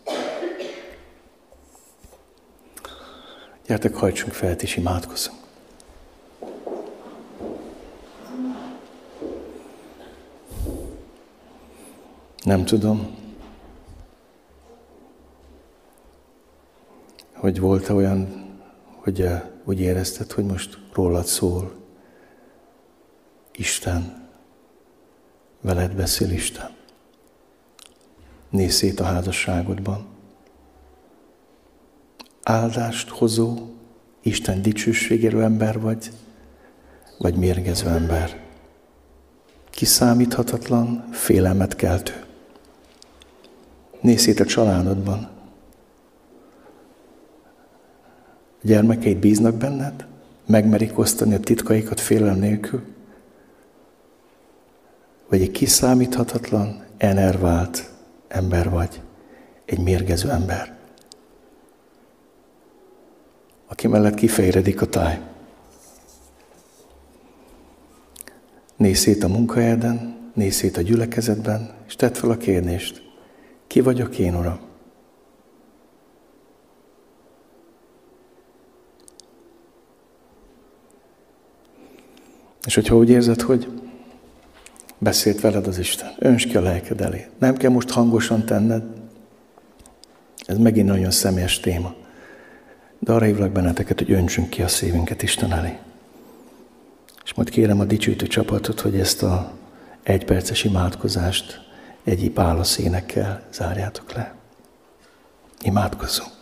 Gyertek, hajtsunk fel, és imádkozzunk. Nem tudom, hogy volt-e olyan, hogy eh, úgy érezted, hogy most rólad szól Isten, veled beszél Isten. Nézz szét a házasságodban. Áldást hozó, Isten dicsőségérő ember vagy, vagy mérgező ember. Kiszámíthatatlan, félelmet keltő. Nézz szét a családodban. A gyermekeid bíznak benned? Megmerik osztani a titkaikat félelem nélkül? vagy egy kiszámíthatatlan, enervált ember vagy, egy mérgező ember, aki mellett kifejredik a táj. Nézz szét a munkahelyeden, nézz szét a gyülekezetben, és tedd fel a kérdést. Ki vagyok én, Uram? És hogyha úgy érzed, hogy beszélt veled az Isten, önts ki a lelked elé. Nem kell most hangosan tenned, ez megint nagyon személyes téma. De arra hívlak benneteket, hogy öntsünk ki a szívünket Isten elé. És majd kérem a dicsőítő csapatot, hogy ezt a egyperces imádkozást egyéb álaszénekkel zárjátok le. Imádkozzunk!